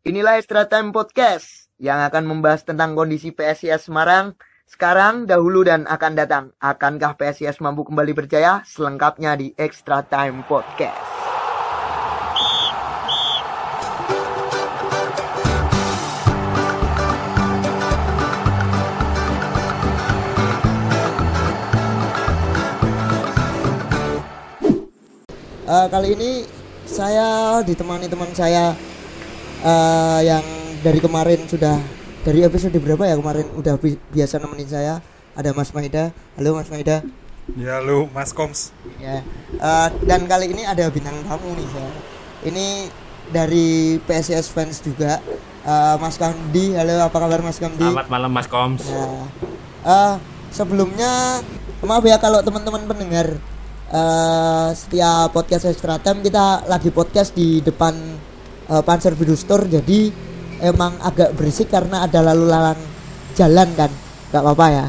Inilah Extra Time Podcast yang akan membahas tentang kondisi PSIS Semarang sekarang, dahulu, dan akan datang. Akankah PSIS mampu kembali berjaya? Selengkapnya di Extra Time Podcast. Uh, kali ini saya ditemani teman saya uh, yang dari kemarin sudah dari episode berapa ya kemarin udah bi biasa nemenin saya? Ada Mas Maida halo Mas Maida ya halo Mas Koms. Ya. Uh, dan kali ini ada bintang tamu nih saya ini dari PSS fans juga. Uh, Mas Kamdi. Halo apa kabar Mas Kamdi? Selamat malam Mas Koms. Ya. uh, sebelumnya maaf ya kalau teman-teman pendengar uh, setiap podcast extra time kita lagi podcast di depan uh, Panzer Biru Store jadi emang agak berisik karena ada lalu lalang jalan kan. Nggak apa-apa ya?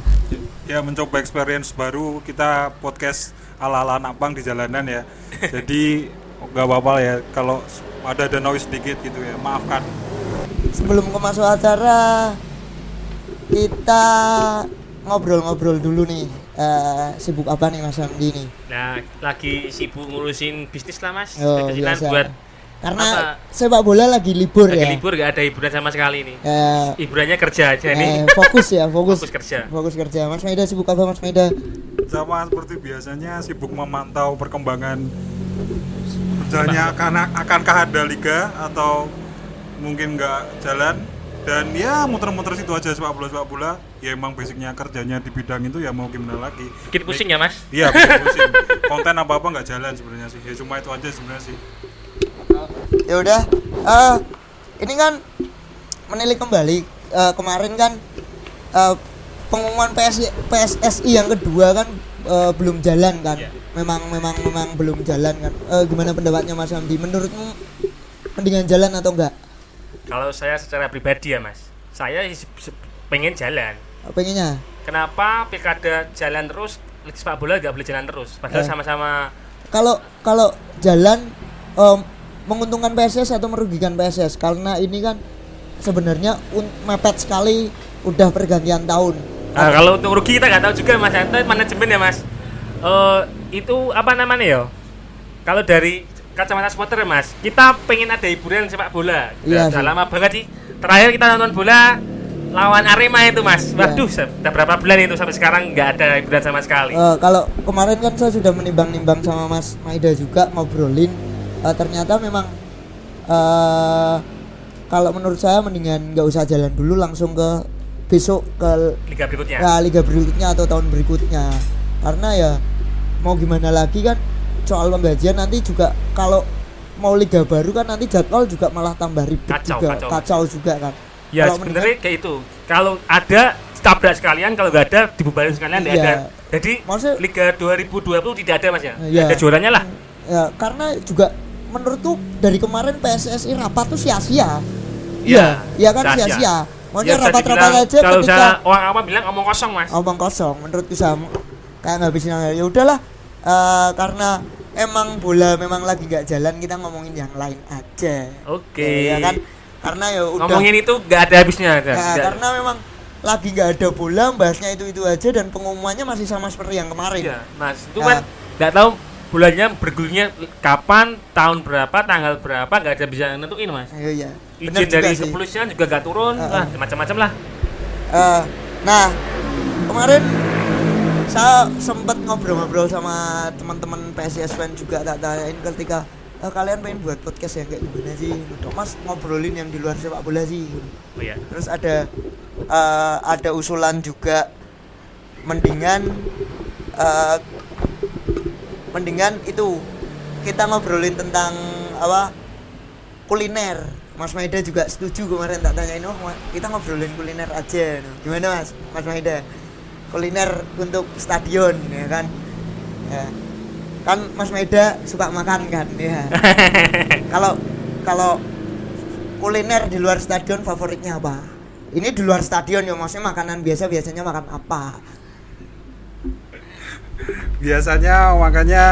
Ya mencoba experience baru kita podcast ala-ala anak pang di jalanan ya. Jadi nggak apa-apa ya kalau ada ada noise sedikit gitu ya maafkan. Sebelum ke masuk acara kita ngobrol-ngobrol dulu nih. Uh, sibuk apa nih Mas Andi nih? Nah, lagi sibuk ngurusin bisnis lah Mas. Oh, buat karena apa? sepak bola lagi libur lagi ya. libur gak ada hiburan sama sekali nih. Uh, Hiburannya kerja aja uh, nih. Fokus ya, fokus. fokus kerja. Fokus kerja. Mas Maida sibuk apa Mas Maida? Sama seperti biasanya sibuk memantau perkembangan berjalannya akan akankah ada liga atau mungkin nggak jalan dan ya muter-muter situ aja sepak bola sepak bola ya emang basicnya kerjanya di bidang itu ya mau gimana lagi bikin pusing ya mas iya pusing konten apa apa nggak jalan sebenarnya sih ya cuma itu aja sebenarnya sih ya udah uh, ini kan menilik kembali uh, kemarin kan uh, pengumuman PS, PSSI yang kedua kan uh, belum jalan kan yeah. memang memang memang belum jalan kan uh, gimana pendapatnya Mas Hamdi menurutmu mendingan jalan atau enggak kalau saya secara pribadi ya mas, saya pengen jalan. Oh, pengennya? Kenapa pilkada jalan terus, sepak bola nggak boleh jalan terus? Padahal sama sama-sama. Kalau kalau jalan um, menguntungkan PSS atau merugikan PSS? Karena ini kan sebenarnya mepet sekali, udah pergantian tahun. Nah, kalau untuk rugi kita nggak tahu juga mas, itu manajemen ya mas. Uh, itu apa namanya ya? Kalau dari kacamata supporter mas kita pengen ada hiburan sepak bola iya udah, lama banget sih terakhir kita nonton bola lawan Arema itu mas iya. waduh sudah berapa bulan itu sampai sekarang nggak ada hiburan sama sekali uh, kalau kemarin kan saya sudah menimbang-nimbang sama Mas Maida juga ngobrolin uh, ternyata memang uh, kalau menurut saya mendingan nggak usah jalan dulu langsung ke besok ke liga berikutnya. Ya liga berikutnya atau tahun berikutnya. Karena ya mau gimana lagi kan soal pembagian nanti juga kalau mau liga baru kan nanti jadwal juga malah tambah ribet kacau, juga kacau, kacau juga kan. Ya sebenarnya kayak itu. Kalau ada tabrak sekalian kalau nggak ada dibubarin sekalian iya. ada. Jadi Maksudnya, Liga 2020 tidak ada mas ya? Iya. ada juaranya lah. Ya karena juga menurutku dari kemarin PSSI rapat tuh sia-sia. Iya. Iya kan sia-sia. Maksudnya ya, rapat-rapat aja kalau ketika orang apa bilang omong kosong mas? Omong kosong menurut bisa kayak nggak bisa ya udahlah uh, karena emang bola memang lagi nggak jalan kita ngomongin yang lain aja. Oke. Okay. ya kan? Karena ya udah ngomongin itu nggak ada habisnya kan? Ya, karena memang lagi nggak ada bola bahasnya itu itu aja dan pengumumannya masih sama seperti yang kemarin. Ya, mas. Itu nah, kan nggak tahu bulannya bergulirnya kapan tahun berapa tanggal berapa nggak ada bisa nentuin mas. Iya iya. Izin dari kepolisian juga nggak turun. Uh, uh. macam-macam lah. Uh, nah kemarin saya sempat ngobrol-ngobrol sama teman-teman PSIS fan juga tak tanyain ketika e, kalian pengen buat podcast ya? Kayak gimana sih? Udah mas ngobrolin yang di luar sepak bola sih. Oh, iya. terus ada uh, ada usulan juga. Mendingan uh, mendingan itu kita ngobrolin tentang apa kuliner. Mas Maida juga setuju kemarin tak tanyain oh kita ngobrolin kuliner aja gimana Mas? Mas Maida kuliner untuk stadion ya kan? Ya. kan Mas Meda suka makan kan? Ya. Kalau kalau kuliner di luar stadion favoritnya apa? Ini di luar stadion ya maksudnya makanan biasa biasanya makan apa biasanya makannya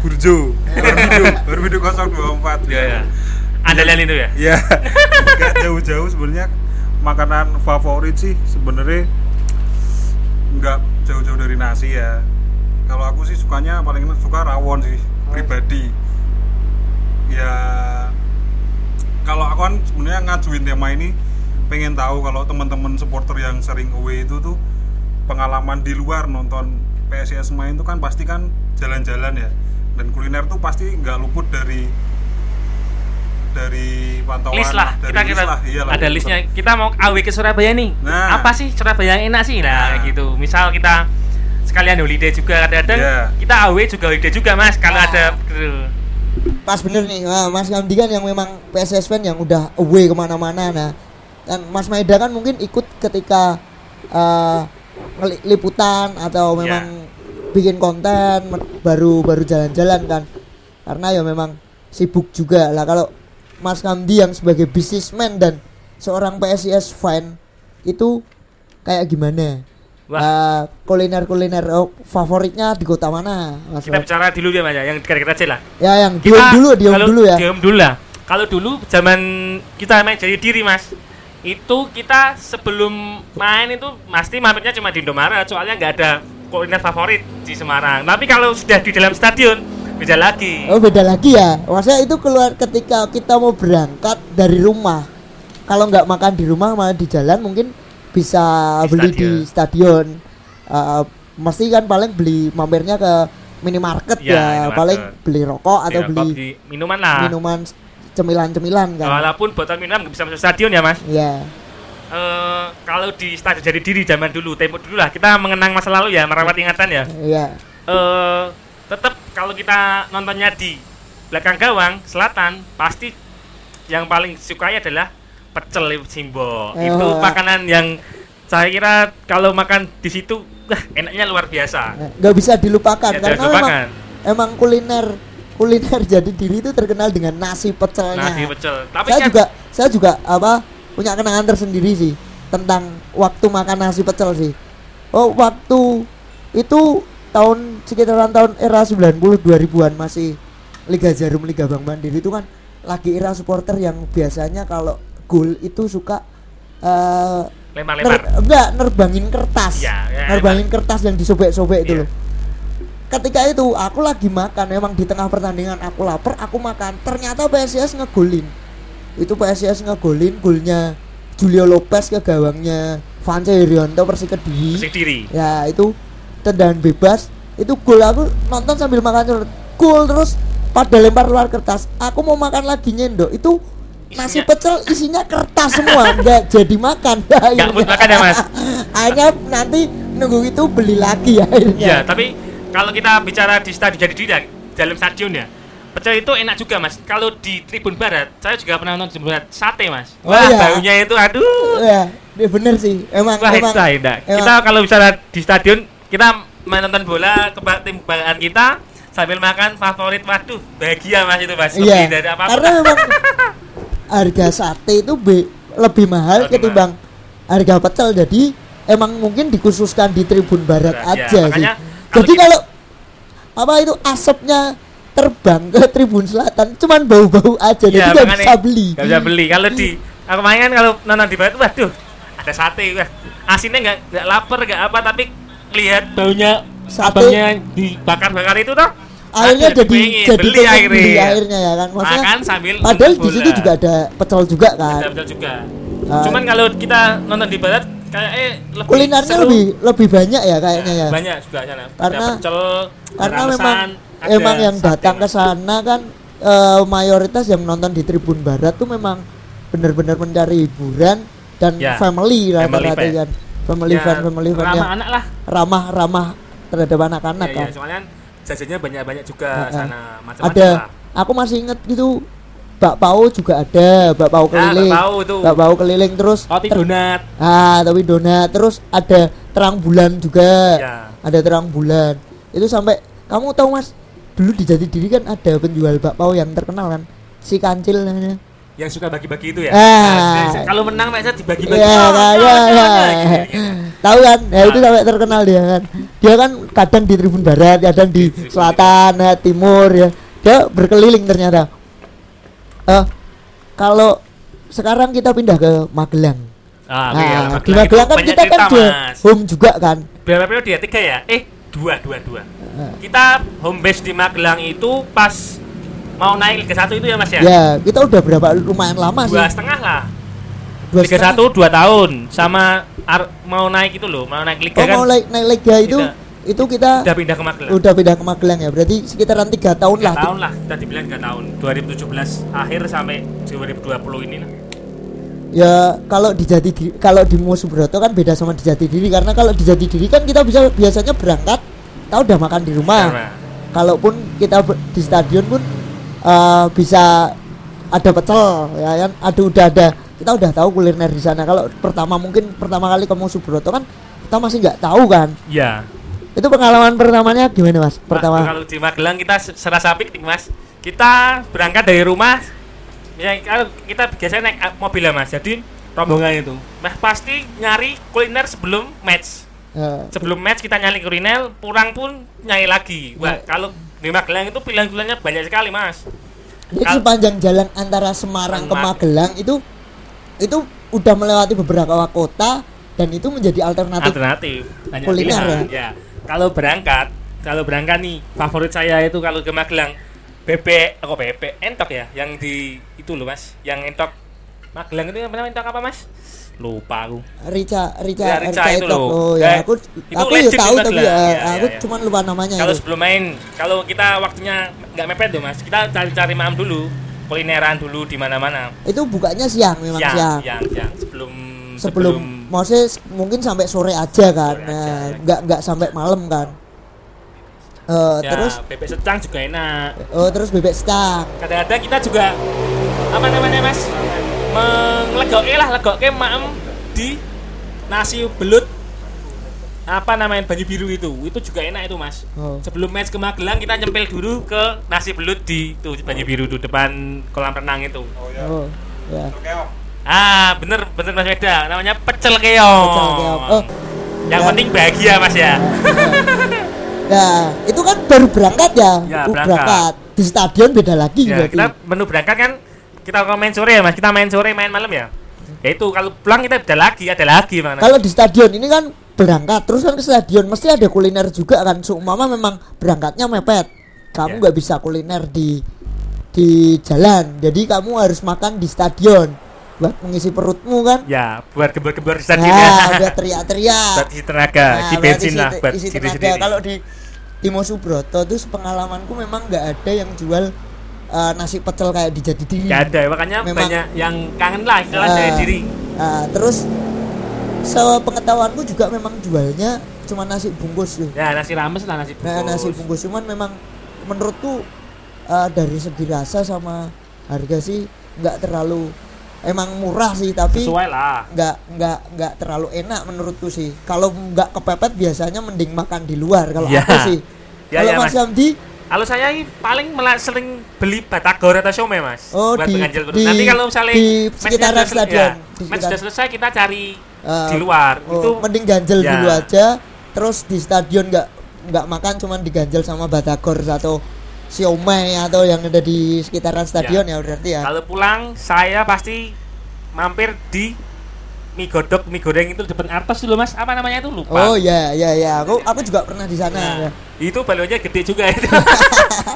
burjo. Burjo. Burjo 024 ya, ya. andalan itu ya? Ya nggak jauh-jauh sebenarnya makanan favorit sih sebenarnya nggak jauh-jauh dari nasi ya. Kalau aku sih sukanya paling suka rawon sih pribadi. Ya kalau aku kan sebenarnya ngajuin tema ini pengen tahu kalau teman-teman supporter yang sering away itu tuh pengalaman di luar nonton PSIS main itu kan pasti kan jalan-jalan ya dan kuliner tuh pasti nggak luput dari dari pantauan list lah dari kita list kita lah, iyalah. ada listnya kita mau aw ke Surabaya nih Nah. apa sih Surabaya yang enak sih nah, Nah. gitu misal kita sekalian holiday juga kadang-kadang Iya. kita aw juga holiday juga mas kalau Ah. ada gitu. pas bener nih nah, Mas Kamdi kan yang memang PSS fan yang udah away ke mana-mana nah dan Mas Maeda kan mungkin ikut ketika eh, ngeli- liputan atau Ya. memang bikin konten baru baru jalan-jalan kan karena ya memang sibuk juga lah kalau Mas Kamdi yang sebagai bisnismen dan seorang PSIS fan itu kayak gimana Wah. Eh, kuliner-kuliner oh, favoritnya di kota mana Mas kita Rob? bicara dulu ya mas ya yang dekat-dekat aja lah ya yang Kita- dulu kalau dulu ya Diem dulu lah. Kalau dulu zaman kita main jadi diri mas, itu kita sebelum main itu pasti mampirnya cuma di Indomaret, soalnya nggak ada kuliner favorit di Semarang. Tapi kalau sudah di dalam stadion beda lagi. Oh beda lagi ya. Maksudnya itu keluar ketika kita mau berangkat dari rumah. Kalau nggak makan di rumah malah di jalan mungkin bisa Di beli stadion. di stadion. Eh, mesti kan paling beli mampirnya ke minimarket Iya, ya, minimarket. paling beli rokok atau Di- beli di minuman lah. minuman cemilan-cemilan kan. Walaupun botol minum nggak bisa masuk stadion ya mas. Iya. Eh, kalau di stadion jadi diri zaman dulu, tempo dulu lah kita mengenang masa lalu ya, merawat ingatan ya. Iya. eh tetap kalau kita nontonnya di belakang gawang selatan pasti yang paling disukai adalah pecel simbo Oh. itu makanan yang saya kira kalau makan di situ wah enaknya luar biasa nggak bisa dilupakan Ya, karena jangan memang lupakan. emang kuliner kuliner jadi diri itu terkenal dengan nasi pecelnya. nasi pecel tapi saya kan juga saya juga apa punya kenangan tersendiri sih tentang waktu makan nasi pecel sih. Oh, waktu itu tahun sekitaran tahun era 90 2000-an masih Liga Jarum Liga Bank Mandiri itu kan lagi era supporter yang biasanya kalau gol itu suka eh lempar-lempar ner- enggak nerbangin kertas. Iya, ya, nerbangin kertas yang disobek-sobek itu Iya. loh. Ketika itu aku lagi makan. Memang di tengah pertandingan aku lapar aku makan. Ternyata PSIS ngegolin. Itu PSIS ngegolin golnya Julio Lopez ke gawangnya Vance Herianto Persik Kediri. Diri ya itu tendangan bebas. Itu gol aku nonton sambil makan gol terus pada lempar luar kertas. Aku mau makan lagi nyendok. Itu nasi pecel isinya kertas semua. Nggak jadi makan. Nggak makan ya, Mas? akhirnya nanti nunggu itu beli lagi akhirnya. Ya tapi kalau kita bicara di stadion jadi ya, dalam stadion ya pecel itu enak juga mas kalau di Tribun Barat saya juga pernah nonton Tribun Barat sate mas Oh, wah iya. baunya itu aduh ya dia bener sih emang Wah, emang itu emang- Kita kalau bicara di stadion, kita menonton bola keba- tim kebanggaan kita sambil makan favorit. Waduh, bahagia Mas itu Mas. Lebih iya dari apa pun. karena memang harga sate itu be- lebih mahal Lebih ketimbang harga pecel jadi emang mungkin dikhususkan di Tribun Barat Barat, ya. aja sih Makanya kalau jadi kalau apa itu asapnya terbang ke Tribun Selatan cuman bau-bau aja jadi Iya, nggak bisa beli nggak bisa beli. Kalau di aku main kan kalau nonton di Barat, waduh, ada sate. Wah, asinnya nggak nggak lapar nggak apa, tapi lihat baunya Sate. dibakar-bakar itu toh. akhirnya jadi pengen jadi beli pengen akhirnya. beli akhirnya ya kan maksudnya Makan sambil padahal di situ juga ada pecel juga kan Ada betul juga. Ah. Cuman kalau kita nonton di Barat kayak eh lebih kulinernya seru. lebih lebih banyak ya kayaknya ya banyak juga sana Karena- pecel karena memang emang yang datang ke sana kan eh, mayoritas yang nonton di Tribun Barat tuh memang benar-benar mencari hiburan dan Ya, family rata-rata fan. kan family Ya, fan family fan ramah anak lah ramah ramah terhadap anak-anak ya, kan ya, soalnya jajannya banyak-banyak juga Heeh. sana macam-macam ada lah. aku masih inget gitu bakpao juga ada bakpao Ah, keliling bakpao itu. bakpao keliling terus roti donat ah tapi donat terus ada terang bulan juga Ya. ada terang bulan itu sampai kamu tahu mas dulu di jati diri kan ada penjual bakpao yang terkenal kan si kancil namanya yang suka bagi-bagi itu ya Ah. Nah, kalau menang biasa dibagi-bagi Iya, Oh, oh, ya, ya. Tahu kan? Ya itu Nah. sampai terkenal dia kan. Dia kan kadang di Tribun Barat, kadang di selatan, ya, timur ya. Dia berkeliling ternyata. Eh, kalau sekarang kita pindah ke Magelang. Ah, nah, ya, di Magelang Magelang kan kita kan Mas. home juga kan. Berapa periode ya? Tiga ya? Eh, dua, dua, dua. Nah, Kita home base di Magelang itu pas mau naik Liga 1 itu ya Mas ya? ya, kita udah berapa lumayan lama Dua sih. setengah lah. Dua Liga. 1 dua tahun sama ar- mau naik itu loh, mau naik Liga Oh, kan mau naik, naik Liga itu Kita- itu kita udah pindah ke Magelang. udah pindah ke Magelang ya. Berarti sekitaran tiga tahun Tiga lah. tahun lah, kita dibilang 3 tahun 2017 akhir sampai 2020 ini lah Ya kalau di Jati Diri, kalau di Musuh Broto kan beda sama di Jati Diri karena kalau di Jati Diri kan kita bisa biasanya berangkat, kita udah makan di rumah. Karena Kalaupun kita di stadion pun eh, bisa ada pecel, ya kan? Ada udah ada, kita udah tahu kuliner di sana. Kalau pertama mungkin pertama kali ke Musuh Broto kan kita masih nggak tahu kan. Ya, Itu pengalaman pertamanya gimana mas? Ma- Pertama? kalau di Magelang kita se- serasa piknik mas kita berangkat dari rumah ya kalau kita biasanya naik ah, mobil ya mas jadi rombongan itu mas pasti nyari kuliner sebelum match Eh, sebelum match kita nyari kuliner pulang pun nyari lagi wah Ya. kalau di Magelang itu pilihan-pilihannya banyak sekali mas Jadi Kal- sepanjang jalan antara Semarang ke. Magelang itu itu udah melewati beberapa kota dan itu menjadi alternatif. alternatif banyak kuliner pilihan ya kalau berangkat kalau berangkat nih favorit saya itu kalau ke Magelang bebek kok bebek? Entok ya yang di itu loh mas. Yang entok. Magelang itu yang namanya entok apa mas? Lupa aku. Rica Rica Ya, Rica Rica itu loh. Oh Ya, ya, aku itu aku ya tahu tapi Magelang. ya, Ya, aku ya, ya. cuman lupa namanya. Kalau sebelum main kalau kita waktunya nggak mepet tuh mas. Kita cari-cari malam dulu kulineran dulu di mana-mana. Itu bukanya siang memang siang siang. siang siang. Sebelum Sebelum, maksudnya s- mungkin sampai sore aja kan. Sore aja, Nah, ya. nggak nggak sampai malam kan. Eh, ya, terus bebek secang juga enak oh terus bebek stang. kadang-kadang kita juga apa namanya mas menglegoke lah legoke maem di nasi belut apa namanya banyu biru itu itu juga enak itu mas Oh. sebelum match ke Magelang kita nyempil dulu ke nasi belut di itu banyu biru tuh depan kolam renang itu Oh ya. Oh, ya. Ah bener bener mas Weda namanya pecel keong Pecel keong. Oh, yang ya. penting bahagia mas ya Nah, itu kan baru berangkat ya. Ya, Uh, berangkat. Di stadion beda lagi ya berarti. kita menu berangkat kan kita kalau main sore ya mas kita main sore main malam ya ya itu kalau pulang kita ada lagi ada lagi mana Kalau di stadion ini kan berangkat terus kan ke stadion mesti ada kuliner juga kan. Seumpama memang berangkatnya mepet. Kamu Ya. nggak bisa kuliner di di jalan. Jadi kamu harus makan di stadion buat mengisi perutmu kan. ya buat gembor-gembor di stadion Nah, ya udah teriak-teriak. buat isi tenaga Nah, isi bensin lah buat isi diri sendiri Kalau di di Mosubroto tuh pengalamanku memang nggak ada yang jual eh, nasi pecel kayak di Jati Diri. Gak ada makanya Memang- banyak yang kangen lah istilah Ah. dari diri Nah, terus sepengetahuanku juga memang jualnya cuma nasi bungkus tuh. ya nasi rames lah nasi bungkus Nah, nasi bungkus cuman memang menurutku eh, dari segi rasa sama harga sih nggak terlalu emang murah sih tapi sesuai lah nggak nggak nggak terlalu enak menurutku sih. Kalau nggak kepepet biasanya mending makan di luar kalau Ya. aku sih. Ya, kalau ya, Mas Mas. Hamdi kalau saya ini paling sering beli batagor atau siomay mas Oh, buat di- perut di- nanti kalau misalnya di sekitaran sel- stadion, ya, di match sudah selesai kita cari eh, di luar oh, itu mending ganjel Ya. dulu aja terus di stadion nggak nggak makan cuman diganjel sama batagor atau siomay atau yang ada di sekitaran stadion ya, berarti ya. Kalau pulang saya pasti mampir di mie godok, mie goreng itu depan Artos dulu mas. Apa namanya itu lupa. Oh ya ya ya, aku aku juga pernah di sana. Nah, ya. itu balonnya gede juga itu.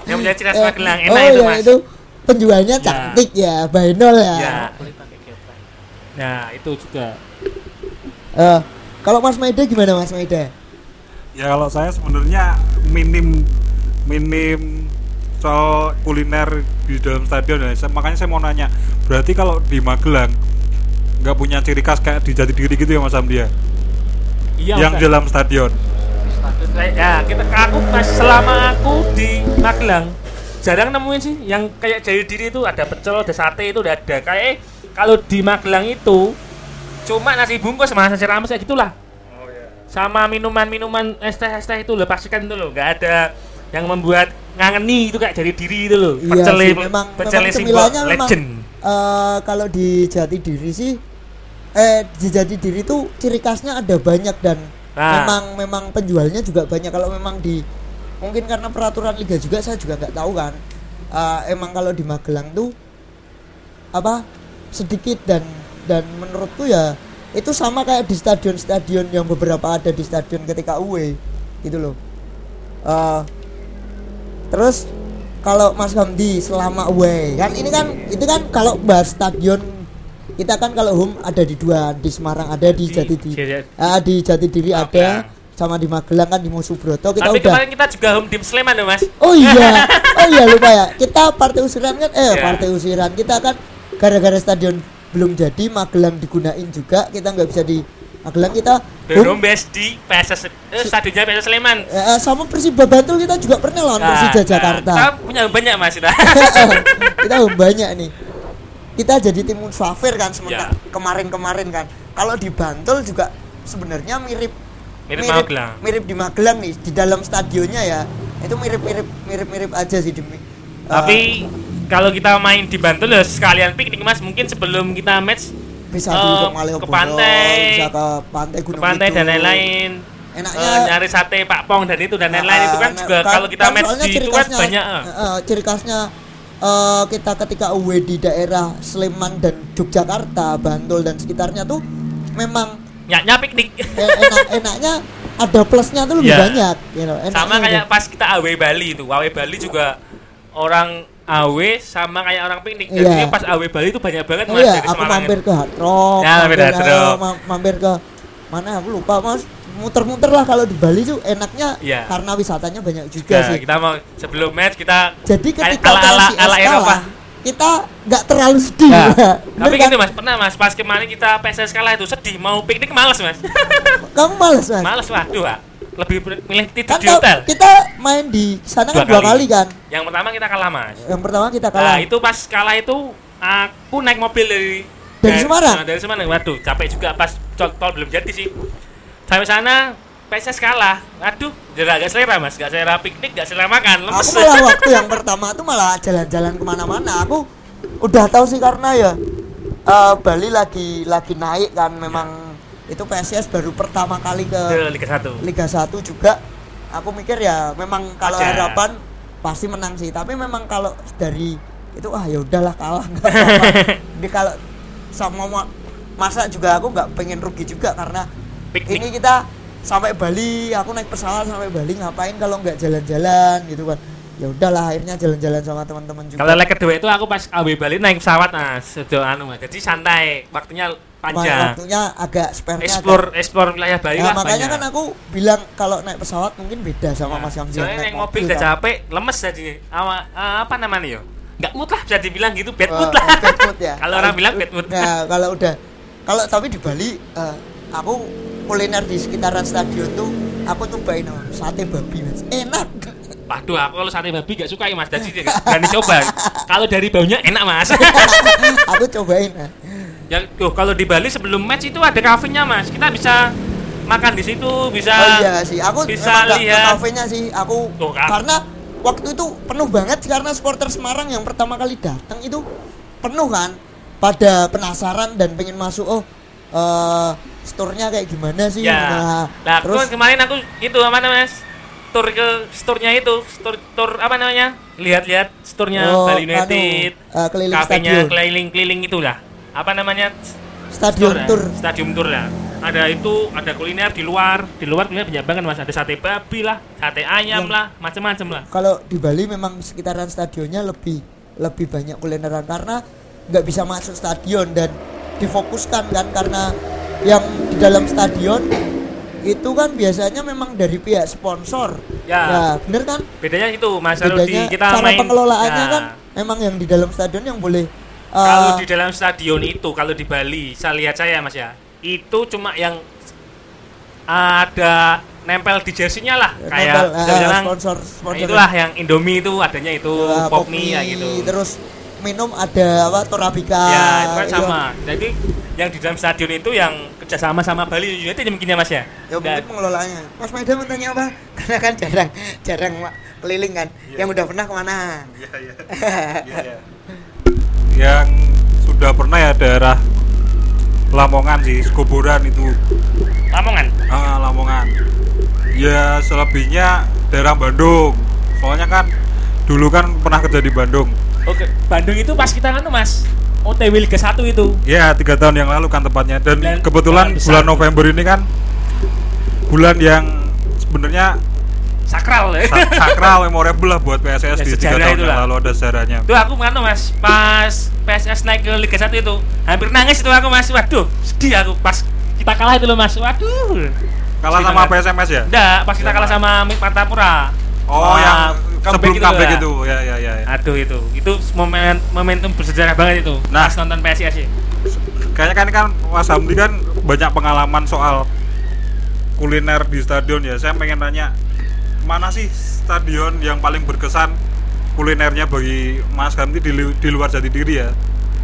yang punya ciri khas Eh, Magelang oh enak itu ya, mas. itu penjualnya Ya. cantik ya, Bainol ya. Ya. Nah itu juga. Eh, kalau Mas Maida gimana Mas Maida? Ya kalau saya sebenarnya minim minim soal kuliner di dalam stadion. Saya- Makanya saya mau nanya, berarti kalau di Magelang nggak punya ciri khas kayak di Jatidiri gitu ya Mas Hamdi ya? Iya. yang di dalam stadion. Saya- Ya kita aku mas selama aku di Magelang jarang nemuin sih yang kayak jadi diri itu ada pecel, ada sate itu udah ada. Kayak kalau di Magelang itu cuma nasi bungkus sama nasi rames kayak gitulah. sama minuman-minuman es teh es teh itu loh pastikan loh nggak ada yang membuat ngangeni itu kayak jadi diri itu loh. Iya pecel sih, memang pecel memang simbol memang legend. eh, kalau di Jati Diri sih eh di Jati Diri tuh ciri khasnya ada banyak dan Nah. memang memang penjualnya juga banyak. Kalau memang di mungkin karena peraturan liga juga saya juga nggak tahu kan. Eh, emang kalau di Magelang tuh apa sedikit dan dan menurutku ya itu sama kayak di stadion-stadion yang beberapa ada di stadion ketika away gitu loh. Eh, terus kalau Mas Hamdi selama away kan ini kan itu kan kalau bahas stadion kita kan kalau home ada di dua di Semarang ada di Di- Jatidiri Jati- Ah, di Jatidiri ada Magelang. sama di Magelang kan di Musubroto kita Tapi udah kemarin kita juga home tim Sleman loh mas. Oh iya, oh iya lupa ya. Kita partai usiran kan, eh Ya. partai usiran kita kan gara-gara stadion belum jadi, Magelang digunain juga, kita nggak bisa di Magelang kita base di PSS eh, stadionnya PSS Sleman. eh, sama Persiba Bantul kita juga pernah lawan Persija Jakarta. Kita punya banyak mas kita. kita banyak nih. Kita jadi tim Musafir kan sementara Ya. kemarin-kemarin kan. Kalau di Bantul juga sebenarnya mirip Mirip Magelang. mirip di Magelang nih di dalam stadionnya ya. Itu mirip-mirip mirip-mirip aja sih demi. Tapi kalau kita main di Bantul ya sekalian piknik mas. Mungkin sebelum kita match bisa di ke Malioboro, pantai, bisa ke pantai ke Gunung pantai dan lain-lain. Enaknya Eh, nyari sate Pak Pong dan itu dan lain-lain itu kan Ah, juga kan- kalau kita kan match di ciri itu kan khasnya- banyak. eh, ciri khasnya eh, kita ketika away di daerah Sleman dan Yogyakarta, Bantul dan sekitarnya tuh memang Nyaknya piknik. eh, enak enaknya ada plusnya tuh lebih Iya. banyak gitu. Enaknya sama gitu. kayak pas kita AW Bali itu AW Bali juga orang AW sama kayak orang piknik jadi Iya. pas AW Bali itu banyak banget Oh mas iya, aku Semarang mampir itu. ke Hard Rock, Ya, mampir eh, Rock. ma- mampir ke mana aku lupa mas muter-muter lah kalau di Bali tuh enaknya Iya. karena wisatanya banyak juga Nah, sih kita mau sebelum match kita jadi ketika ala ala ala Eropa kalah kita nggak terlalu sedih Nah, Bener tapi kan? gini mas pernah mas pas kemarin kita PSS kalah itu sedih mau piknik males mas kamu males mas males waduh. Lebih milih tidur kan di hotel. kita main di sana kan Dua dua kali. kali kan? Yang pertama kita kalah mas. Yang pertama kita nah kalah. itu pas kalah itu aku naik mobil dari Dari Semarang? nah, dari Semarang. Waduh capek juga pas tol, tol belum jadi sih. Sampai sana PSS kalah. Aduh jadi agak selera mas. Gak selera piknik gak selera makan. Lemes aku malah waktu yang pertama tuh malah jalan-jalan ke mana-mana. Aku udah tahu sih karena ya eh, Bali lagi lagi naik kan. Memang itu PSIS baru pertama kali ke Liga 1 Liga 1 juga. Aku mikir ya memang kalau Wajar. harapan pasti menang sih. Tapi memang kalau dari itu ah ya udahlah kalah. Nggak apa-apa. Kalau sama ma- masa juga aku nggak pengen rugi juga karena Piknik. ini kita sampai Bali aku naik pesawat sampai Bali ngapain kalau nggak jalan-jalan gitu kan. Ya udahlah akhirnya jalan-jalan sama teman-teman juga. Kalau leg kedua itu aku pas AW Bali naik pesawat mas, sudah anu. Jadi santai, waktunya panjang. waktunya agak spare Explore explore wilayah Bali Nah, lah makanya banyak. kan aku bilang kalau naik pesawat mungkin beda sama Nah, Mas Hamdi Soalnya naik naik mobil udah kan. capek, lemes jadi awa, eh, apa namanya yo? Nggak mood lah bisa dibilang gitu, bad mood Oh, lah. bad mood ya. Kalau orang bilang bad mood. Nah, kalau udah kalau tapi di Bali eh, aku kuliner di sekitaran stadion tuh aku cobain oh, sate babi mas enak Waduh, aku kalau sate babi gak suka ya mas, jadi nggak berani coba. Kalau dari baunya enak mas. aku cobain. Ya, tuh kalau di Bali sebelum match itu ada kafenya mas, kita bisa makan di situ, bisa. oh iya sih aku bisa lihat. kafenya sih aku Tuh, kan. karena waktu itu penuh banget karena supporter Semarang yang pertama kali datang itu penuh kan pada penasaran dan pengen masuk oh eh store-nya kayak gimana sih Ya. nah, Nah, terus terus kemarin aku itu apa namanya? Tur ke store-nya itu, store tur apa namanya? Lihat-lihat store-nya Oh, Bali anu, United. eh, keliling kafenya stadion. keliling-keliling itulah. Apa namanya? stadion ya? tour Stadium tour lah. Ada itu, ada kuliner di luar. Di luar kuliner banyak banget Mas. Ada sate babi lah, sate ayam Yang- lah, macam-macam lah. kalau di Bali memang sekitaran stadionnya lebih lebih banyak kulineran karena nggak bisa masuk stadion dan difokuskan kan karena yang di dalam stadion itu kan biasanya memang dari pihak sponsor Ya. bener kan Bedanya itu Mas di bedanya kita cara main pengelolaannya Nah, kan memang yang di dalam stadion yang boleh uh, kalau di dalam stadion itu kalau di Bali saya lihat saya mas ya itu cuma yang ada nempel di jersinya lah nempel, kayak uh, jarang sponsor nah, sponsor itulah yang Indomie itu adanya itu uh, Popmi ya gitu terus minum ada apa Torabika ya itu kan itu. sama jadi yang di dalam stadion itu yang kerjasama sama Bali United ya mungkin ya mas ya Ya mungkin Dan- pengelolaannya. Mas Maida mau tanya apa? Karena kan jarang jarang keliling kan. Yang udah pernah ke mana? Iya, iya. Iya, iya. Yang sudah pernah ya daerah Lamongan sih, Kuburan itu. Lamongan Ah, Lamongan. Ya selebihnya daerah Bandung. Soalnya kan dulu kan pernah kerja di Bandung. oke Bandung itu pas kita kan mas OTW Liga 1 itu. Ya tiga tahun yang lalu kan tepatnya dan, Dan kebetulan bulan November ini kan bulan yang sebenarnya Sakral ya. sa- sakral memorable lah buat PSS Ya, di tiga tahun yang lalu ada sejarahnya. itu aku nganu mas pas PSS naik ke Liga 1 itu hampir nangis itu aku mas waduh sedih aku pas kita kalah itu loh mas waduh Kalah Sedih sama banget. PSMS ya? enggak pas kita kalah sama Martapura Oh Wah, yang sebelum itu comeback lah. itu ya ya ya. ya. aduh itu itu momen momentum bersejarah banget itu Nah. pas nonton PSIS ya Kayaknya kan kan Mas Hamdi kan banyak pengalaman soal kuliner di stadion ya. Saya pengen tanya mana sih stadion yang paling berkesan kulinernya bagi Mas Hamdi di, di luar jati diri ya?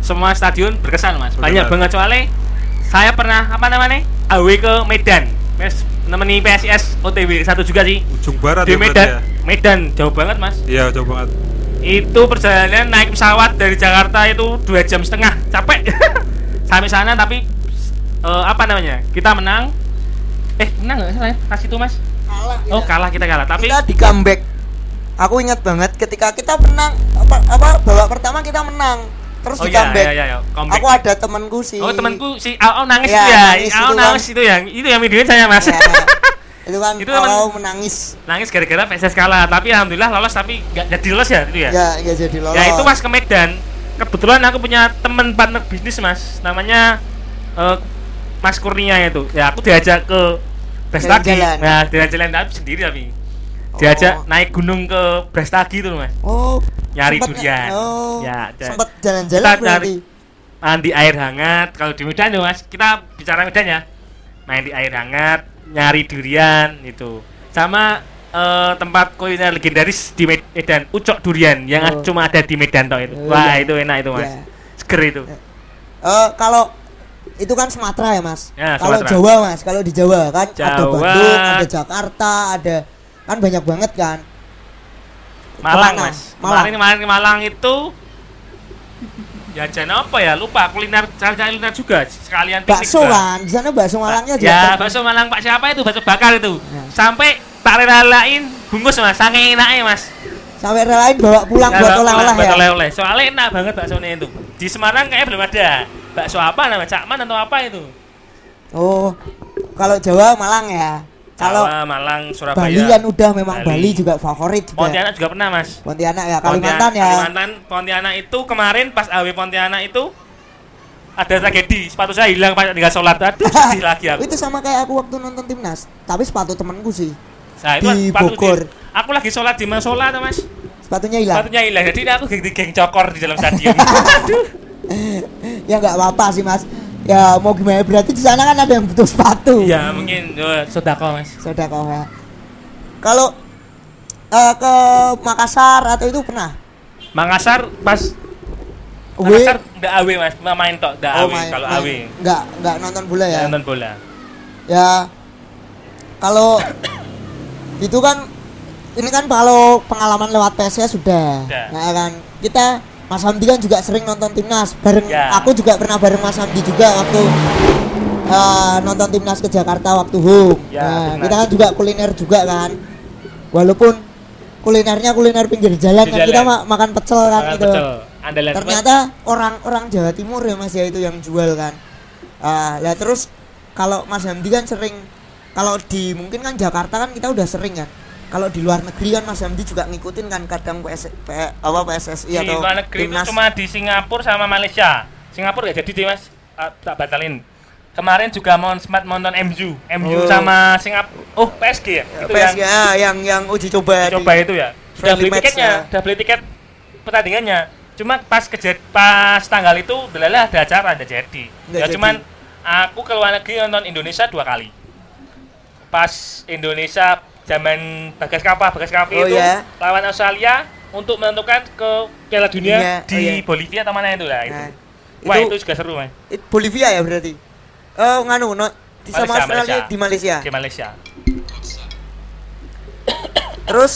semua stadion berkesan mas. Banyak banget. Soalnya saya pernah apa namanya AW ke Medan. Mes, nemeni PSIS OTW satu juga sih. Ujung barat di ya Medan. ya? Medan jauh banget mas. Iya jauh banget. itu perjalanan naik pesawat dari Jakarta itu dua jam setengah. Capek. Sampai sana tapi eh, apa namanya kita menang. Eh menang nggak salah ya? Pas itu mas kalah oh kalah kita kalah. Tapi kita di comeback. Aku ingat banget ketika kita menang apa apa babak pertama kita menang terus oh di iya comeback. iya iya iya, comeback. aku ada temanku sih. Oh temanku si Ao nangis Iya, itu ya. nangis Ao itu kan. nangis itu yang itu yang videoin saya mas. Ya, itu kan Itu kalau menangis. nangis gara-gara PSS kalah. Tapi alhamdulillah lolos tapi nggak jadi lolos ya itu ya? Ya nggak jadi lolos. Ya itu mas ke Medan. Kebetulan aku punya teman partner bisnis mas. Namanya eh, Mas Kurnia itu. Ya aku diajak ke Jalan-jalan. nah jalan-jalan tapi sendiri tapi diajak Oh. naik gunung ke Brastagi itu mas oh Nyari durian. nggak- oh Ya, sempat jalan-jalan berarti mandi air hangat kalau di Medan tuh mas kita bicara Medan ya main di air hangat nyari durian itu sama eh, tempat kuliner legendaris di Medan Ucok Durian yang Oh. cuma ada di Medan toh itu Oh, wah iya. itu enak itu mas Ya. seger itu Eh, kalau itu kan Sumatera ya mas. Ya, kalau. Jawa mas, kalau di Jawa kan ada Jawa. Bandung, ada Jakarta, ada kan banyak banget kan. Malang Ke mana? mas Malang. kemarin ke Malang itu jajan apa ya lupa kuliner cari-cari kuliner juga sekalian piknik Bakso juga. kan, di sana bakso Malangnya juga. ya terkenal. bakso Malang Pak siapa itu bakso bakar itu Ya. sampai tak rela-relain bungkus mas saking enaknya mas Sampai relain bawa pulang Ya, buat oleh-oleh ya. oleh-oleh. Soalnya enak banget baksonya itu. Di Semarang kayaknya belum ada. Bakso apa namanya? Cakman atau apa itu? Oh, kalau Jawa Malang ya. Kalau Malang, Surabaya. Bali kan udah memang Bali. Bali, juga favorit juga. Pontianak juga pernah, Mas. Pontianak ya, Pontian- Kalimantan ya. Kalimantan, Pontianak itu kemarin pas AW Pontianak itu ada tragedi, sepatu saya hilang pas tinggal sholat. Aduh, sedih lagi aku. itu sama kayak aku waktu nonton timnas, tapi sepatu temanku sih. Nah, itu kan di sepatu Bogor. aku lagi sholat di musola tuh, Mas. Sepatunya hilang. Sepatunya hilang. Jadi aku geng, geng cokor di dalam stadion. ya nggak apa-apa sih mas. Ya mau gimana berarti di sana kan ada yang butuh sepatu. Iya, mungkin oh, sodako, Mas. Sudah kau ya. Kalau eh, ke Makassar atau itu pernah? Makassar pas Away? Makassar enggak awe mas, main tok, enggak awe main- kalau awe. Nggak nggak nonton bola ya. Nonton bola. Ya kalau itu kan ini kan kalau pengalaman lewat PSS sudah. Sudah. Nah kan kita Mas Hamdi kan juga sering nonton timnas bareng Ya. aku juga pernah bareng Mas Hamdi juga waktu eh, nonton timnas ke Jakarta waktu home. Ya, Nah, timnas. kita kan juga kuliner juga kan. Walaupun kulinernya kuliner pinggir jalan kan kita ma- makan pecel kan Makan gitu. pecel. Andalan Ternyata orang-orang Jawa Timur ya Mas ya itu yang jual kan. Lah terus kalau Mas Hamdi kan sering kalau di mungkin kan Jakarta kan kita udah sering kan. Kalau di luar negeri kan Mas Hamdi juga ngikutin kan kadang PS, P- apa PSSI di atau luar negeri itu timnas. cuma di Singapura sama Malaysia. Singapura gak jadi deh mas, Ah, tak batalin. Kemarin juga mau sempat nonton MU, MU Oh. sama Singapura. Oh PSG ya? Itu PSG yang ah, yang yang uji coba. coba di- itu ya. Udah friendly beli tiketnya, ya. udah beli tiket pertandingannya. Cuma pas kejad pas tanggal itu delalah ada acara ada jadi. Nggak ya jadi. cuman aku ke luar negeri nonton Indonesia dua kali. Pas Indonesia zaman Bagas Kapa, Bagas Kavi Oh, itu ya. lawan Australia untuk menentukan ke Piala Dunia Dunia, di oh, iya. Bolivia atau mana itu lah itu. Nah, Wah, itu- itu juga seru, Mas. Bolivia ya berarti. Oh, nganu no, di sama Malaysia, Australia Malaysia. di Malaysia. Di Malaysia. Terus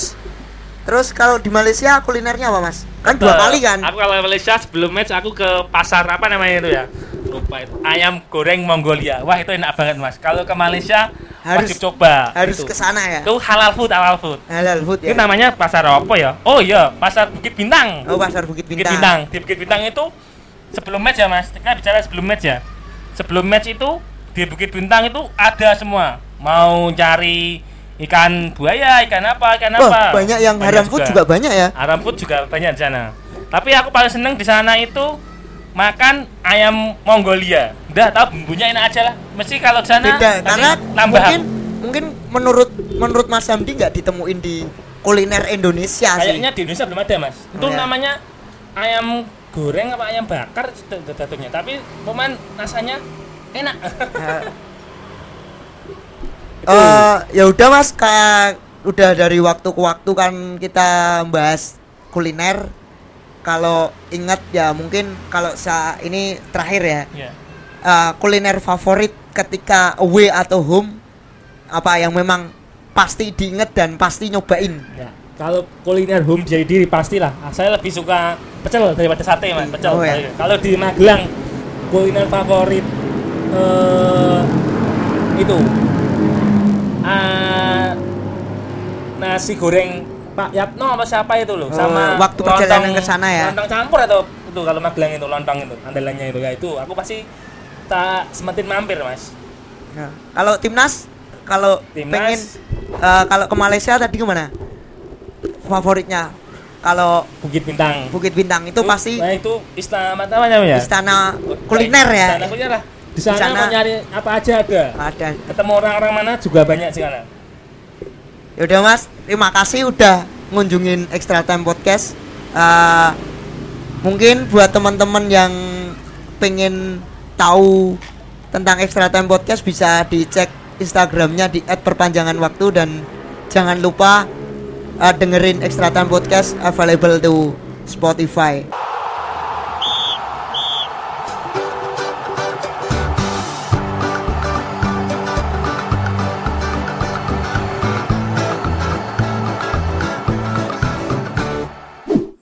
terus kalau di Malaysia kulinernya apa, Mas? Kan dua Eh, kali kan? Aku kalau Malaysia sebelum match aku ke pasar apa namanya itu ya? Lupa itu. Ayam goreng Mongolia. Wah, itu enak banget, Mas. Kalau ke Malaysia Harus- wajib coba. Harus Itu. ke sana ya. Itu halal food, halal food. Halal food ya. Itu namanya pasar apa ya? Oh iya, pasar Bukit Bintang. Oh, pasar Bukit Bukit Bintang. Bintang. Di Bukit Bintang itu sebelum match ya mas kita bicara sebelum match ya sebelum match itu di Bukit Bintang itu ada semua mau cari ikan buaya ikan apa ikan Wah, apa banyak yang haram food juga banyak ya. haram food juga banyak di sana tapi aku paling seneng di sana itu makan ayam Mongolia. Udah tahu bumbunya enak aja lah. Mesti kalau sana Beda karena tambah. mungkin mungkin menurut menurut Mas Hamdi nggak ditemuin di kuliner Indonesia sih. kayaknya di Indonesia belum ada mas. Itu Oh, ya. namanya ayam goreng apa ayam bakar jatuhnya. Tapi cuman rasanya enak. Eh, ya udah Mas, kayak udah dari waktu ke waktu kan kita bahas kuliner. Kalau ingat ya mungkin kalau sa ini terakhir ya. ya eh, kuliner favorit ketika away atau home apa yang memang pasti diinget dan pasti nyobain. Ya, kalau kuliner home jadi diri pastilah. Ah, Saya lebih suka pecel daripada sate, Mas. Pecel. Oh, ya. Kalau di Magelang kuliner favorit eh itu ah, nasi goreng Pak Yatno apa siapa itu loh Oh, sama waktu perjalanan ke sana ya? Lontong campur atau itu kalau Magelang itu lontong itu andalannya itu ya itu aku pasti tak semetin mampir, Mas. Nah, kalau timnas kalau Timnas. pengen eh, kalau ke Malaysia tadi ke mana? Favoritnya kalau Bukit Bintang. Bukit Bintang itu pasti Nah, itu istana apa namanya ya? istana kuliner ya. Istana kuliner lah. Di sana, Di sana- mau nyari apa aja ada. Ada. Ketemu orang-orang mana juga banyak sih sana. Ya udah Mas, terima kasih udah ngunjungin Extra Time Podcast. Eh, mungkin buat teman-teman yang pengen tahu tentang Extra Time Podcast bisa dicek Instagramnya di @perpanjangan waktu dan jangan lupa eh, dengerin Extra Time Podcast available to Spotify.